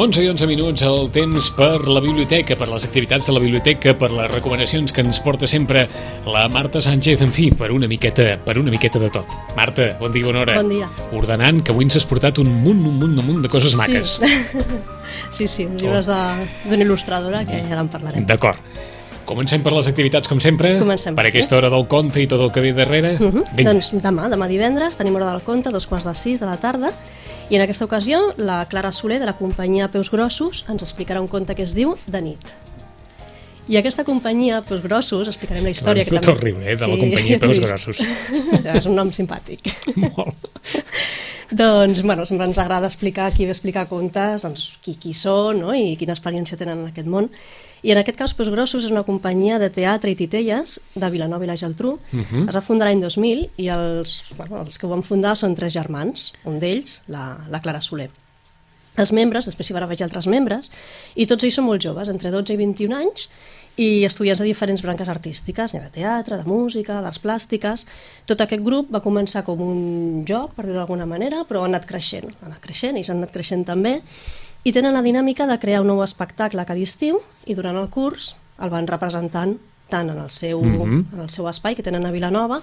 11 i 11 minuts el temps per la biblioteca, per les activitats de la biblioteca, per les recomanacions que ens porta sempre la Marta Sánchez, en fi, per una miqueta, per una miqueta de tot. Marta, bon dia, bona hora. Bon dia. Ordenant, que avui ens has portat un munt, un munt, un munt de coses sí. maques. sí, sí, uns llibres d'una il·lustradora que ara en parlarem. D'acord. Comencem per les activitats, com sempre, Comencem per per aquesta hora del conte i tot el que ve darrere. Uh -huh. Vinga. Doncs demà, demà divendres, tenim hora del conte, dos quarts de sis de la tarda, i en aquesta ocasió la Clara Soler, de la companyia Peus Grossos, ens explicarà un conte que es diu De nit. I aquesta companyia, Peus Grossos, explicarem la història... Fet el riure, eh, de la companyia Peus. Grossos. És un nom simpàtic. Molt. doncs, bueno, sempre ens agrada explicar, qui ve a explicar contes, doncs, qui, qui són no? i quina experiència tenen en aquest món. I en aquest cas, Peus Grossos és una companyia de teatre i titelles de Vilanova i la Geltrú. Uh -huh. Es va fundar l'any 2000 i els, bueno, els que ho van fundar són tres germans, un d'ells, la, la Clara Soler. Els membres, després hi van haver altres membres, i tots ells són molt joves, entre 12 i 21 anys, i estudiants de diferents branques artístiques, de teatre, de música, d'arts plàstiques... Tot aquest grup va començar com un joc, per dir-ho d'alguna manera, però ha anat creixent, ha anat creixent, i s'han anat creixent també, i tenen la dinàmica de crear un nou espectacle cada estiu, i durant el curs el van representant tant en el seu, mm -hmm. en el seu espai que tenen a Vilanova,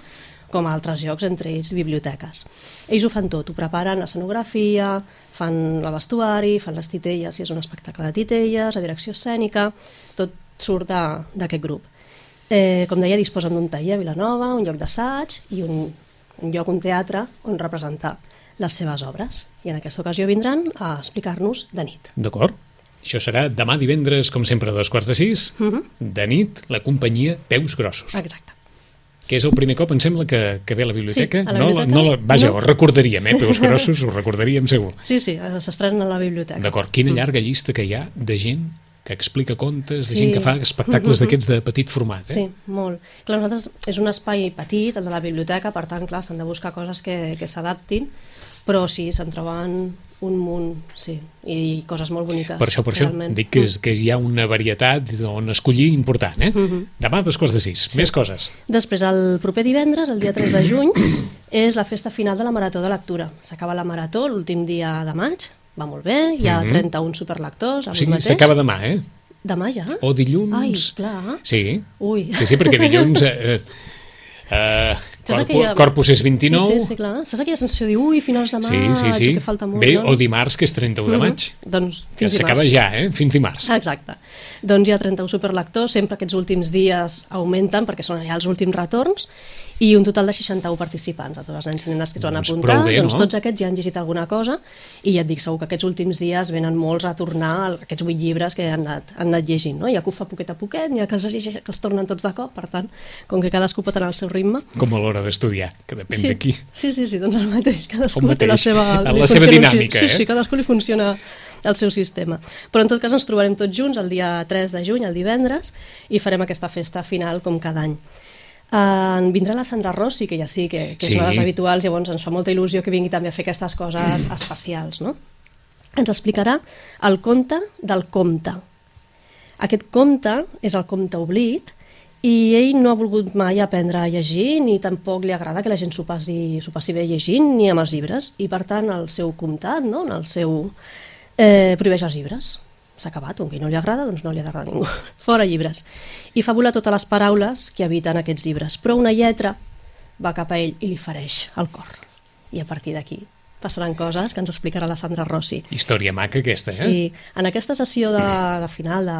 com a altres llocs, entre ells biblioteques. Ells ho fan tot, ho preparen l'escenografia, fan el vestuari, fan les titelles, si és un espectacle de titelles, la direcció escènica, tot surt de- d'aquest grup. Eh, com deia, disposen d'un taller a Vilanova, un lloc d'assaig i un, un lloc, un teatre, on representar les seves obres. I en aquesta ocasió vindran a explicar-nos de nit. D'acord. Això serà demà divendres, com sempre, a dos quarts de sis, Mhm. de nit, la companyia Peus Grossos. Exacte. Que és el primer cop, em sembla, que, que ve a la biblioteca. Sí, a la no, biblioteca. no la, vaja, No. ho recordaríem, eh, Peus Grossos, ho recordaríem segur. Sí, sí, eh, s'estrenen a la biblioteca. D'acord, quina llarga llista que hi ha de gent que explica contes, de Sí. gent que fa espectacles d'aquests de petit format, eh? Sí, molt. Clar, nosaltres és un espai petit, el de la biblioteca, per tant, clar, s'han de buscar coses que, que s'adaptin, però sí, se'n troben un munt, sí, i coses molt boniques. Per això, per això, realment. dic que, és, que hi ha una varietat on escollir important, eh? Mhm. Demà a dos quarts de sis, més coses. Després, el proper divendres, el dia 3 de juny, és la festa final de la Marató de Lectura. S'acaba la Marató l'últim dia de maig, va molt bé, hi ha 31 superlectors O sigui, s'acaba demà, eh? Demà ja? O dilluns... Ai, clar. Sí, Ui. sí, sí perquè dilluns... Eh, eh, Corpus, aquella- Corpus és 29... Sí, sí, sí, clar. Saps aquella sensació de dir, ui, finals de maig, Sí, sí, sí. que falta molt. Bé, doncs? o dimarts, que és 31 de Mhm. maig. Doncs fins s'acaba ja, eh? Fins dimarts. Exacte. Doncs hi ha 31 superlectors, sempre aquests últims dies augmenten perquè són ja els últims retorns i un total de 61 participants, a tots els nens i nenes que es van Doncs apuntar. bé, doncs no? tots aquests ja han llegit alguna cosa i ja et dic, segur que aquests últims dies venen molts a tornar a aquests 8 llibres que han anat, han anat llegint. No? Ha que ho fa poquet a poquet, ha que els, llegeix, que els tornen tots de cop, per tant, com que cadascú pot anar al seu ritme. Com a l'hora d'estudiar, que depèn sí, d'aquí. Sí, sí, sí, doncs el mateix. Cadascú El té la mateix. seva, La seva funciona un dinàmica, si- eh? Sí, sí, cadascú li funciona el seu sistema. Però en tot cas ens trobarem tots junts el dia 3 de juny, el divendres, i farem aquesta festa final com cada any. Uh, vindrà la Sandra Rossi, que ja sí, que, que Sí. és una de les habituals, llavors ens fa molta il·lusió que vingui també a fer aquestes coses especials, no? Ens explicarà el conte del comte. Aquest conte és el comte oblit i ell no ha volgut mai aprendre a llegir ni tampoc li agrada que la gent s'ho passi, passi bé llegint ni amb els llibres i per tant el seu comtat, no? el seu... Eh, prohibeix els llibres. S'ha acabat, com que no li agrada, doncs no li agrada a ningú. Fora llibres. I fa volar totes les paraules que habiten aquests llibres, però una lletra va cap a ell i li fereix el cor. I a partir d'aquí passaran coses que ens explicarà la Sandra Rossi. Història maca aquesta, eh? Sí, en aquesta sessió de, de final de,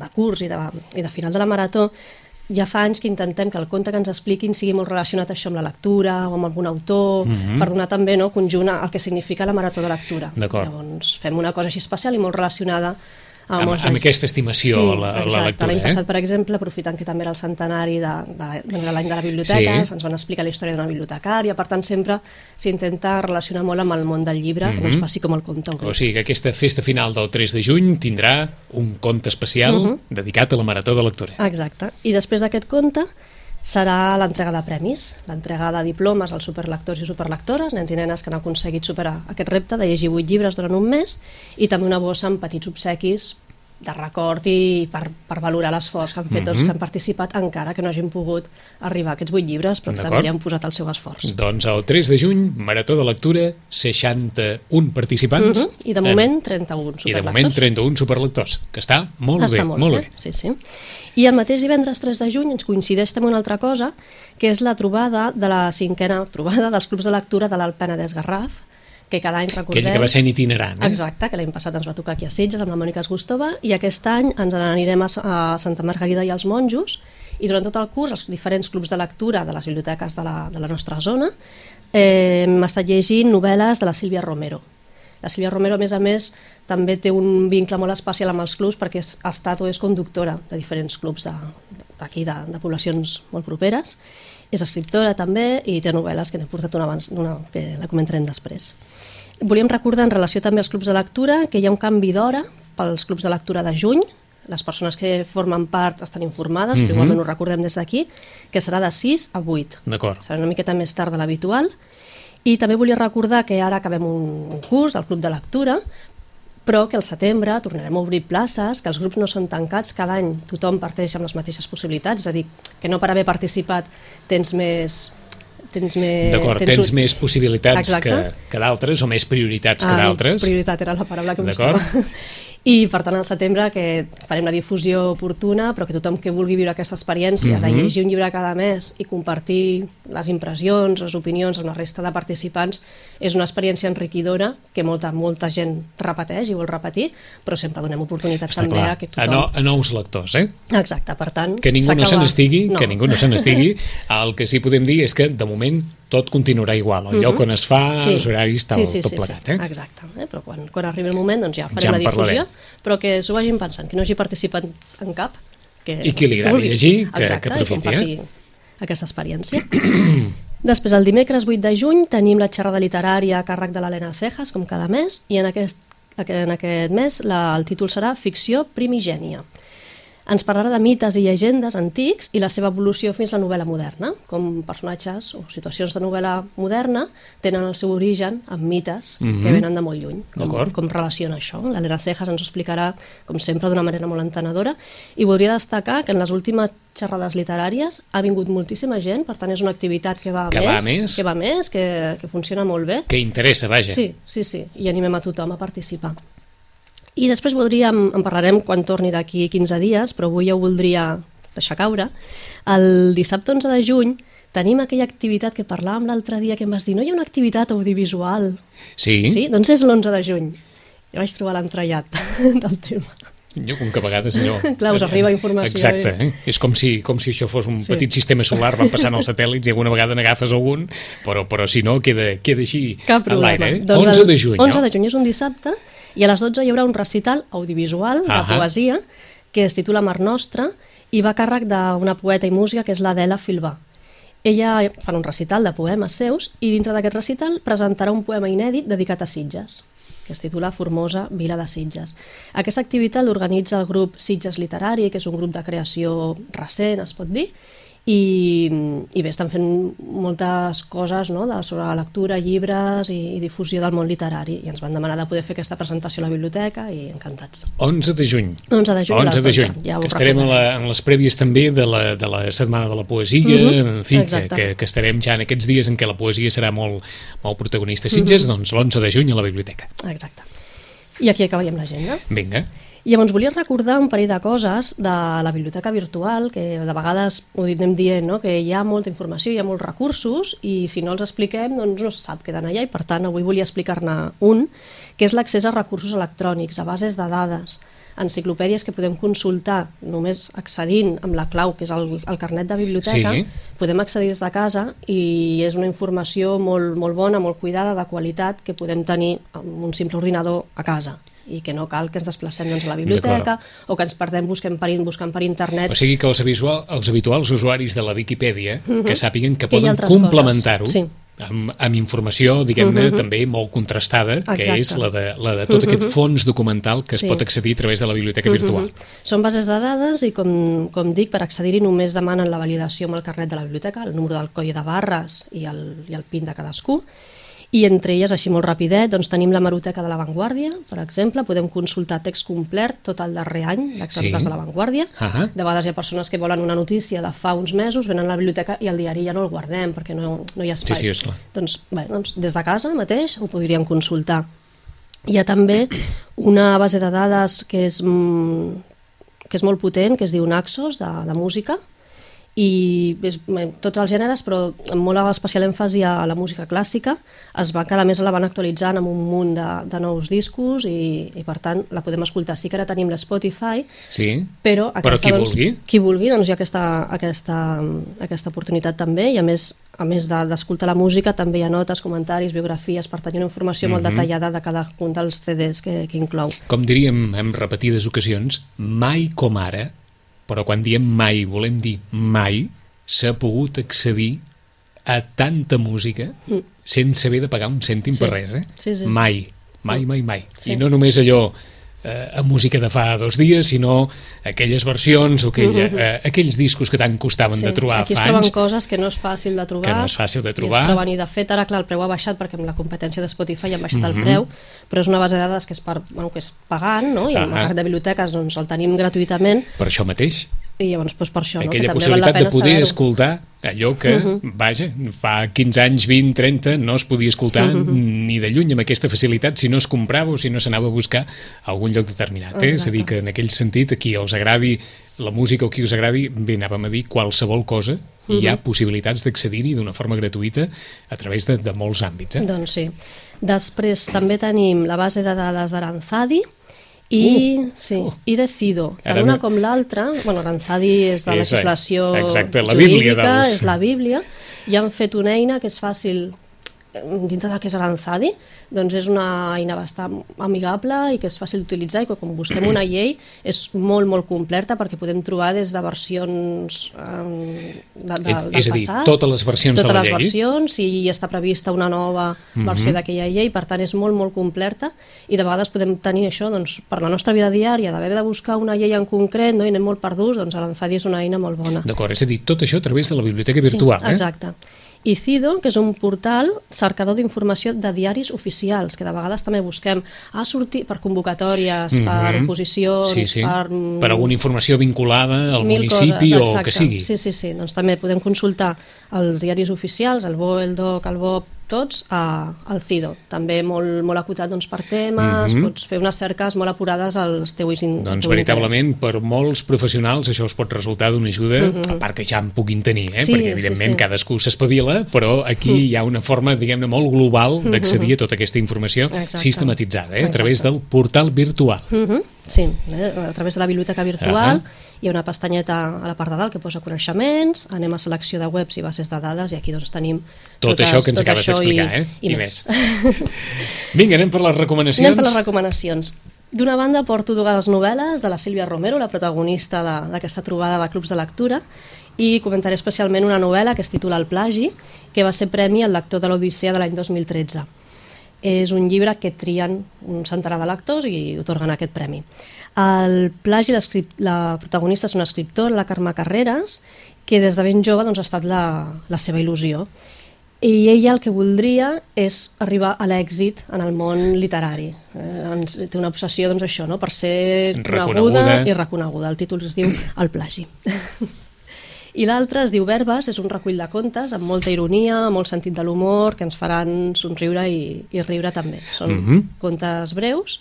de curs i de, i de final de la marató ja fa anys que intentem que el conte que ens expliquin sigui molt relacionat això amb la lectura o amb algun autor, per donar també no, conjunt el que significa la marató de lectura. Llavors fem una cosa així especial i molt relacionada amb, Amb- amb aquesta estimació sí, a la- a la lectura, L'any eh? passat, per exemple, aprofitant que també era el centenari de, de, de l'any de la biblioteca, Sí. sí. ens van explicar la història d'una bibliotecària, per tant sempre s'intenta relacionar molt amb el món del llibre, mm -hmm. no ens passi com el conte. Mhm. O sigui que aquesta festa final del 3 de juny tindrà un conte especial Mhm. dedicat a la marató de lectura. Exacte. I després d'aquest conte serà l'entrega de premis, l'entrega de diplomes als superlectors i superlectores, nens i nenes que han aconseguit superar aquest repte de llegir 8 llibres durant un mes, i també una bossa amb petits obsequis de record i per, per valorar l'esforç que han fet tots Mhm. que han participat, encara que no hagin pogut arribar a aquests 8 llibres, però que també han posat el seu esforç. Doncs el 3 de juny, Marató de Lectura, 61 participants. Mhm. I de moment 31 I de moment superlectors. 31 superlectors, que està molt Està bé, molt, molt bé. bé. Sí, sí. I el mateix divendres 3 de juny ens coincideix també una altra cosa, que és la trobada de la cinquena trobada dels clubs de lectura de l'Alt Penedès Garraf, que cada any recordem... Aquell que va sent itinerant. Eh? Exacte, que l'any passat ens va tocar aquí a Sitges amb la Mònica Esgustova i aquest any ens n'anirem a, a Santa Margarida i als Monjos i durant tot el curs els diferents clubs de lectura de les biblioteques de la, de la nostra zona eh, hem estat llegint novel·les de la Sílvia Romero. La Sílvia Romero, a més a més, també té un vincle molt especial amb els clubs perquè és, ha estat o és conductora de diferents clubs de- d'aquí, de, de, poblacions molt properes. És escriptora també i té novel·les que n'he portat una abans, una, que la comentarem després. Volíem recordar en relació també als clubs de lectura que hi ha un canvi d'hora pels clubs de lectura de juny. Les persones que formen part estan informades, però Mhm. igualment ho recordem des d'aquí, que serà de 6 a 8. D'acord. Serà una miqueta més tard de l'habitual. I també volia recordar que ara acabem un, un curs del Club de Lectura, però que al setembre tornarem a obrir places, que els grups no són tancats, cada any tothom parteix amb les mateixes possibilitats, és a dir, que no per haver participat tens més... Tens més D'acord, tens un- més possibilitats Exacte. que, que d'altres, o més prioritats que Ah, d'altres. Prioritat era la paraula que buscava. I, per tant, al setembre que farem la difusió oportuna, però que tothom que vulgui viure aquesta experiència de Mhm. llegir un llibre cada mes i compartir les impressions, les opinions amb la resta de participants, és una experiència enriquidora que molta, molta gent repeteix i vol repetir, però sempre donem oportunitat Està també clar, a que a, tothom... no, a nous lectors, eh? Exacte, per tant... Que ningú no se n'estigui, No. que ningú no se n'estigui. El que sí podem dir és que, de moment, tot continuarà igual. El lloc on es fa, els horaris, tal, tot plegat, eh? Exacte, eh? però quan, quan arribi el moment doncs ja farem Ja la difusió, parlarem. però que s'ho vagin pensant, que no hagi participat en cap. Que I qui li agradi vulgui. llegir, que- Exacte, que aprofiti, compartir aquesta experiència. Després, el dimecres 8 de juny, tenim la xerrada literària a càrrec de l'Helena Cejas, com cada mes, i en aquest, en aquest mes la, el títol serà Ficció primigènia. Ens parlarà de mites i llegendes antics i la seva evolució fins a la novel·la moderna, com personatges o situacions de novel·la moderna tenen el seu origen en mites Mhm. que venen de molt lluny. Com, com relaciona això? L'Helena Cejas ens explicarà, com sempre, d'una manera molt entenedora. I voldria destacar que en les últimes xerrades literàries ha vingut moltíssima gent, per tant és una activitat que va Que més, va més. que va més, que, que funciona molt bé. Que interessa, vaja. Sí, sí, sí, i animem a tothom a participar. I després voldríem, en parlarem quan torni d'aquí 15 dies, però avui ja ho voldria deixar caure. El dissabte 11 de juny tenim aquella activitat que parlàvem l'altre dia que em vas dir, no hi ha una activitat audiovisual? Sí? Sí? Doncs és l'11 de juny. Jo vaig trobar l'entrellat del tema. Jo, com que a vegades allò... Clar, us arriba informació. Exacte, eh? és com si, com si això fos un Sí. petit sistema solar, van passant els satèl·lits i alguna vegada n'agafes algun, però, però si no, queda, queda així Cap a l'aire. Eh? Doncs 11 el de juny, 11 no? de juny és un dissabte i a les 12 hi haurà un recital audiovisual de Ahà. poesia que es titula Mar Nostra i va a càrrec d'una poeta i música que és l'Adela Filbà. Ella fa un recital de poemes seus i dintre d'aquest recital presentarà un poema inèdit dedicat a Sitges que es titula Formosa, Vila de Sitges. Aquesta activitat l'organitza el grup Sitges Literari, que és un grup de creació recent, es pot dir, i, i bé, estan fent moltes coses no? de, sobre la lectura, llibres i, i difusió del món literari i ens van demanar de poder fer aquesta presentació a la biblioteca i encantats. 11 de juny. 11 de juny a 11 les de 12, juny, ja que estarem a la, en les prèvies també de la, de la Setmana de la Poesia, Mhm, en fi, que, que, que estarem ja en aquests dies en què la poesia serà molt, molt protagonista. Sitges, Mhm. doncs l'11 de juny a la biblioteca. Exacte. I aquí acabaríem l'agenda. Vinga. Llavors volia recordar un parell de coses de la biblioteca virtual, que de vegades ho anem dient, no? que hi ha molta informació, hi ha molts recursos, i si no els expliquem doncs no se sap, queden allà, i per tant avui volia explicar-ne un, que és l'accés a recursos electrònics, a bases de dades, enciclopèdies que podem consultar només accedint amb la clau, que és el, el carnet de biblioteca, Sí. podem accedir des de casa i és una informació molt, molt bona, molt cuidada, de qualitat, que podem tenir amb un simple ordinador a casa i que no cal que ens desplacem doncs, a la biblioteca o que ens perdem buscant per, buscant per internet O sigui que els, visual, els habituals usuaris de la Viquipèdia que sàpiguen que Mhm. que hi ha poden complementar-ho. Sí, amb, amb informació, diguem-ne, uh -huh. també molt contrastada, que Exacte. és la de, la de tot uh -huh. aquest fons documental que Sí. es pot accedir a través de la biblioteca virtual. Mhm. Són bases de dades i, com, com dic, per accedir-hi només demanen la validació amb el carnet de la biblioteca, el número del codi de barres i el, i el PIN de cadascú. I entre elles, així molt rapidet, doncs tenim la Maroteca de l'Avantguàrdia, per exemple, podem consultar text complet tot el darrer any d'exemples Sí. de l'Avantguàrdia. Ahà. De vegades hi ha persones que volen una notícia de fa uns mesos, venen a la biblioteca i el diari ja no el guardem perquè no, no hi ha espai. Sí, sí, esclar. Doncs, bé, doncs des de casa mateix ho podríem consultar. Hi ha també una base de dades que és, mm, que és molt potent, que es diu Naxos, de, de música, i és, bé, tots els gèneres, però amb molt especial èmfasi a la música clàssica. Es va, cada mes la van actualitzant amb un munt de, de nous discos i, i, per tant, la podem escoltar. Sí que ara tenim l'Spotify, Sí? però, Però qui doncs, vulgui. Qui vulgui, doncs hi ha aquesta, aquesta, aquesta oportunitat també, i a més a més de- d'escoltar la música també hi ha notes, comentaris, biografies, per tenir una informació molt Mhm. detallada de cada un dels CDs que, que inclou. Com diríem en repetides ocasions, mai com ara, però quan diem mai volem dir mai, s'ha pogut accedir a tanta música sense haver de pagar un cèntim Mm. Sí. per res, eh? Sí, sí, sí. Mai, mai, mai, mai. Sí. I no només allò eh, a música de fa dos dies, sinó aquelles versions o aquella, eh, aquells discos que tant costaven de trobar Aquí es fa troben anys. coses que no és fàcil de trobar. Que no és fàcil de trobar. I es troben, i de fet, ara, clar, el preu ha baixat perquè amb la competència de Spotify han baixat Mhm. el preu, però és una base de dades que és, per, bueno, que és pagant, no? i amb Ahà. el de biblioteques doncs, el tenim gratuïtament, Per això mateix, i llavors doncs, per això, no? que aquella també val la possibilitat de pena poder escoltar allò que, uh -huh. vaja, fa 15 anys, 20, 30, no es podia escoltar uh -huh. ni de lluny amb aquesta facilitat si no es comprava o si no s'anava a buscar a algun lloc determinat. Eh? És a dir, que en aquell sentit, a qui els agradi la música o qui us agradi, bé, anàvem a dir qualsevol cosa, uh -huh. hi ha possibilitats d'accedir-hi d'una forma gratuïta a través de, de molts àmbits. Eh? Doncs sí. Després també tenim la base de dades d'Aranzadi i, Uh! sí, Uh! i Decido. Tant Ara una no- com l'altra, bueno, Aranzadi és de legislació exacte, la jurídica, bíblia dels- és la Bíblia, i han fet una eina que és fàcil dintre del que és Aranzadi, doncs és una eina bastant amigable i que és fàcil d'utilitzar i que quan busquem una llei és molt, molt completa perquè podem trobar des de versions eh, de, de, del És a dir, passat, totes les versions de totes la les llei. versions i està prevista una nova versió d'aquella llei, per tant és molt, molt completa i de vegades podem tenir això doncs, per la nostra vida diària, d'haver de buscar una llei en concret no? i anem molt perduts, doncs l'Anzadi és una eina molt bona. D'acord, és a dir, tot això a través de la biblioteca virtual. Sí, eh? exacte. I CIDO, que és un portal cercador d'informació de diaris oficials, que de vegades també busquem a sortir per convocatòries, per Mhm. oposicions, sí, sí. per... per alguna informació vinculada al municipi coses, o que sigui. Sí, sí, sí. Doncs també podem consultar els diaris oficials, el BO, el DOC, el BOP, tots a, al CIDO. També molt, molt acotat doncs, per temes, Mhm. pots fer unes cerques molt apurades als teus in, Doncs teu veritablement, per molts professionals això us pot resultar d'una ajuda, a part que ja en puguin tenir, eh? Mhm. Sí, perquè sí, evidentment sí. cadascú s'espavila, però aquí hi ha una forma, diguem-ne, molt global d'accedir a tota aquesta informació Mhm. Exacte. sistematitzada, eh? a través del portal virtual. Uh -huh. Sí, eh? a través de la biblioteca virtual Ahà. hi ha una pestanyeta a la part de dalt que posa coneixements, anem a selecció de webs i bases de dades i aquí doncs tenim Tot totes, això que ens tot acabes d'explicar, eh? I, I més. Vinga, anem per les recomanacions. Anem per les recomanacions. D'una banda porto dues novel·les de la Sílvia Romero, la protagonista d'aquesta trobada de clubs de lectura, i comentaré especialment una novel·la que es titula El plagi, que va ser premi al lector de l'Odissea de l'any 2013. És un llibre que trien un centenar de lectors i otorguen aquest premi. El plagi, la protagonista és una escriptora, la Carme Carreras, que des de ben jove doncs, ha estat la, la seva il·lusió. I ella el que voldria és arribar a l'èxit en el món literari. Eh, té una obsessió, doncs, això, no? per ser Reconeguda. coneguda i reconeguda. El títol es diu El plagi. I l'altre es diu Verbes, és un recull de contes amb molta ironia, molt sentit de l'humor, que ens faran somriure i, i riure també. Són Mhm. contes breus.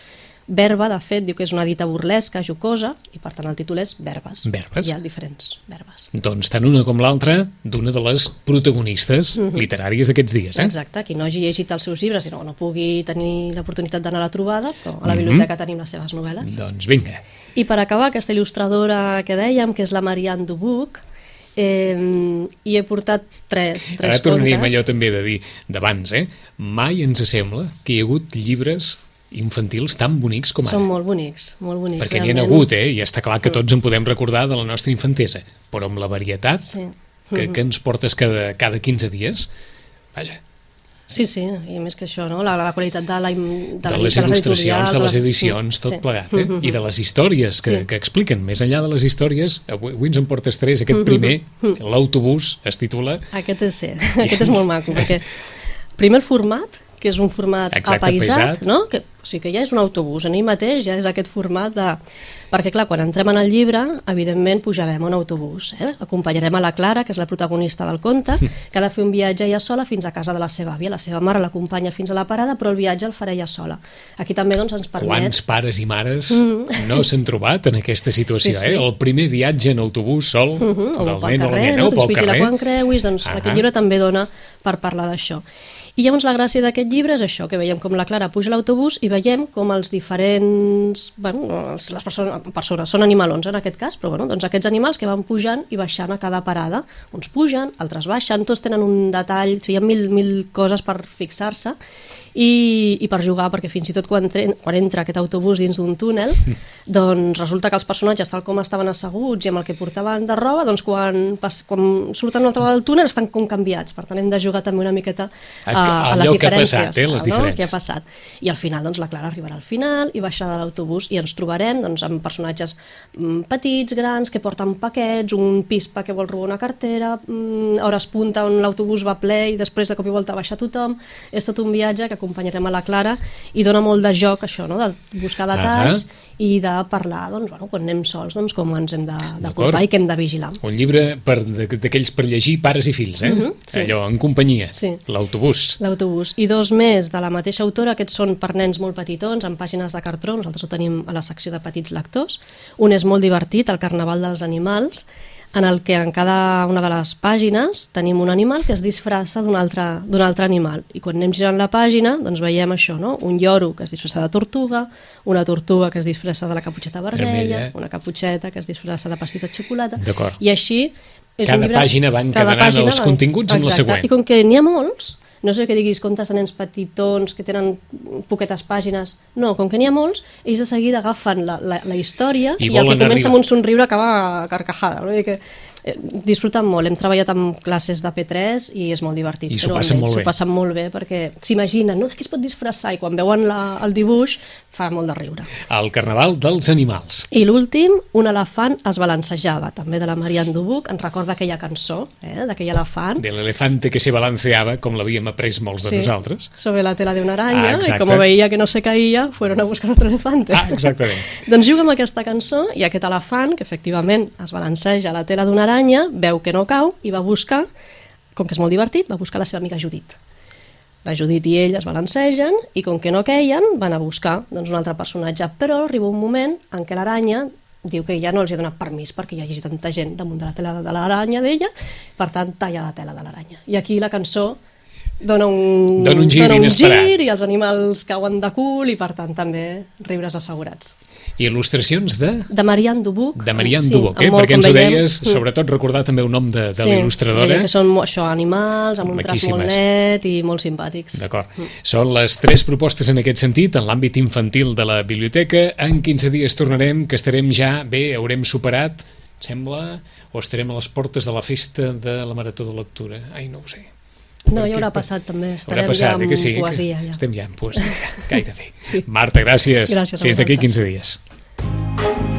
Verba, de fet, diu que és una dita burlesca, jocosa, i per tant el títol és Verbes. Verbes. Hi ha diferents verbes. Doncs tant una com l'altra d'una de les protagonistes literàries d'aquests dies. Eh? Mhm. Exacte, qui no hagi llegit els seus llibres i no, no pugui tenir l'oportunitat d'anar a la trobada, però Mhm. a la biblioteca tenim les seves novel·les. Doncs vinga. I per acabar, aquesta il·lustradora que dèiem, que és la Marianne Dubuc, eh, hi he portat tres, tres Ara tornaríem contes. allò també de dir d'abans, eh? Mai ens sembla que hi ha hagut llibres infantils tan bonics com ara. Són molt bonics, molt bonics. Perquè n'hi ha hagut, eh? I està clar que tots en podem recordar de la nostra infantesa. Però amb la varietat Sí. que, que ens portes cada, cada 15 dies, vaja, Sí, sí, i més que això, no? la, la qualitat de, la, de, de la, les il·lustracions, de les edicions, tot sí. plegat, eh? I de les històries que, Sí. que expliquen. Més enllà de les històries, avui, avui ens en portes tres. Aquest primer, l'autobús, es titula... Aquest és, sí, aquest és molt maco, perquè primer el format, que és un format Exacte, apaisat, apaisat. no? Que, o sigui que ja és un autobús, en ell mateix ja és aquest format de... Perquè, clar, quan entrem en el llibre, evidentment pujarem a un autobús, eh? acompanyarem a la Clara, que és la protagonista del conte, que ha de fer un viatge ella sola fins a casa de la seva àvia. La seva mare l'acompanya fins a la parada, però el viatge el farà ella sola. Aquí també doncs, ens permet... Quants pares i mares no s'han trobat en aquesta situació, Mm. Sí, sí. eh? El primer viatge en autobús sol -huh, o del pel nen o la carrer, nena, no? o pel es vigila carrer. quan creuis, doncs Ahà. aquest llibre també dona per parlar d'això. I llavors la gràcia d'aquest llibre és això, que veiem com la Clara puja a l'autobús i veiem com els diferents... Bueno, els- les persones, persones són animalons en aquest cas, però bueno, doncs aquests animals que van pujant i baixant a cada parada. Uns pugen, altres baixen, tots tenen un detall, o sigui, hi ha mil, mil coses per fixar-se i, i per jugar, perquè fins i tot quan, tre, quan entra aquest autobús dins d'un túnel, doncs resulta que els personatges, tal com estaven asseguts i amb el que portaven de roba, doncs quan, pas, quan surten a l'altra vegada del túnel estan com canviats, per tant hem de jugar també una miqueta a, a, Allò les que ha diferències. passat, eh, les no? diferències. Què ha passat. I al final, doncs, la Clara arribarà al final i baixarà de l'autobús i ens trobarem doncs, amb personatges mm, petits, grans, que porten paquets, un pispa que vol robar una cartera, mm, hores punta on l'autobús va ple i després de cop i volta baixa tothom. És tot un viatge que acompanyarem a la Clara i dona molt de joc això, no? de buscar detalls i de parlar, doncs, bueno, quan anem sols, doncs, com ens hem de, de portar i que hem de vigilar. Un llibre d'aquells per llegir pares i fills, eh? Mhm, sí. Allò, en companyia. Sí. L'autobús. L'autobús. I dos més de la mateixa autora, aquests són per nens molt petitons, amb pàgines de cartró, nosaltres ho tenim a la secció de petits lectors. Un és molt divertit, el Carnaval dels Animals, en el que en cada una de les pàgines tenim un animal que es disfressa d'un altre, altre animal. I quan anem girant la pàgina, doncs veiem això, no? Un lloro que es disfressa de tortuga, una tortuga que es disfressa de la caputxeta vermella, una caputxeta que es disfressa de pastís de xocolata, i així... És Cada llibre, pàgina van cada cadenant pàgina els continguts en la exacte. següent. I com que n'hi ha molts, no sé que diguis contes de nens petitons que tenen poquetes pàgines, no, com que n'hi ha molts, ells de seguida agafen la, la, la història I i, el que comença arribar. amb un somriure acaba carcajada. Vull dir que eh, disfruten molt, hem treballat amb classes de P3 i és molt divertit. I s'ho passen molt bé. S'ho passen molt bé perquè s'imaginen, no, de què es pot disfressar? I quan veuen la, el dibuix fa molt de riure. El Carnaval dels Animals. I l'últim, un elefant es balancejava, també de la Marianne Dubuc, ens recorda aquella cançó eh, d'aquell elefant. De l'elefante que se balanceava, com l'havíem après molts de nosaltres. sobre la tela de una Ah, y como veía que no se caía, fueron a buscar otro elefante. Ah, exactament. doncs juga amb aquesta cançó i aquest elefant, que efectivament es balanceja a la tela d'una aranya, veu que no cau i va buscar, com que és molt divertit, va buscar la seva amiga Judit. La Judit i ell es balancegen i com que no queien van a buscar doncs, un altre personatge, però arriba un moment en què l'aranya diu que ja no els ha donat permís perquè hi hagi tanta gent damunt de la tela de l'aranya d'ella, per tant talla la tela de l'aranya. I aquí la cançó dona un, Dona un gir dona un inesperat. gir i els animals cauen de cul i per tant també riures assegurats. I il·lustracions de... De Marianne Dubuc. De Marianne sí, Dubuc, eh? perquè ens ho deies, mm, sobretot recordar també el nom de, de sí, l'il·lustradora. que són això, animals, amb un traç molt net i molt simpàtics. D'acord. Són les tres propostes en aquest sentit, en l'àmbit infantil de la biblioteca. En 15 dies tornarem, que estarem ja, bé, haurem superat, sembla, o estarem a les portes de la festa de la Marató de Lectura. Ai, no ho sé. No, ja haurà passat també, Haurà estarem passat, ja eh, amb que sí, poesia. Ja. estem ja en poesia, gairebé. Sí. Marta, gràcies. Gràcies Fins d'aquí vosaltres. 15 dies.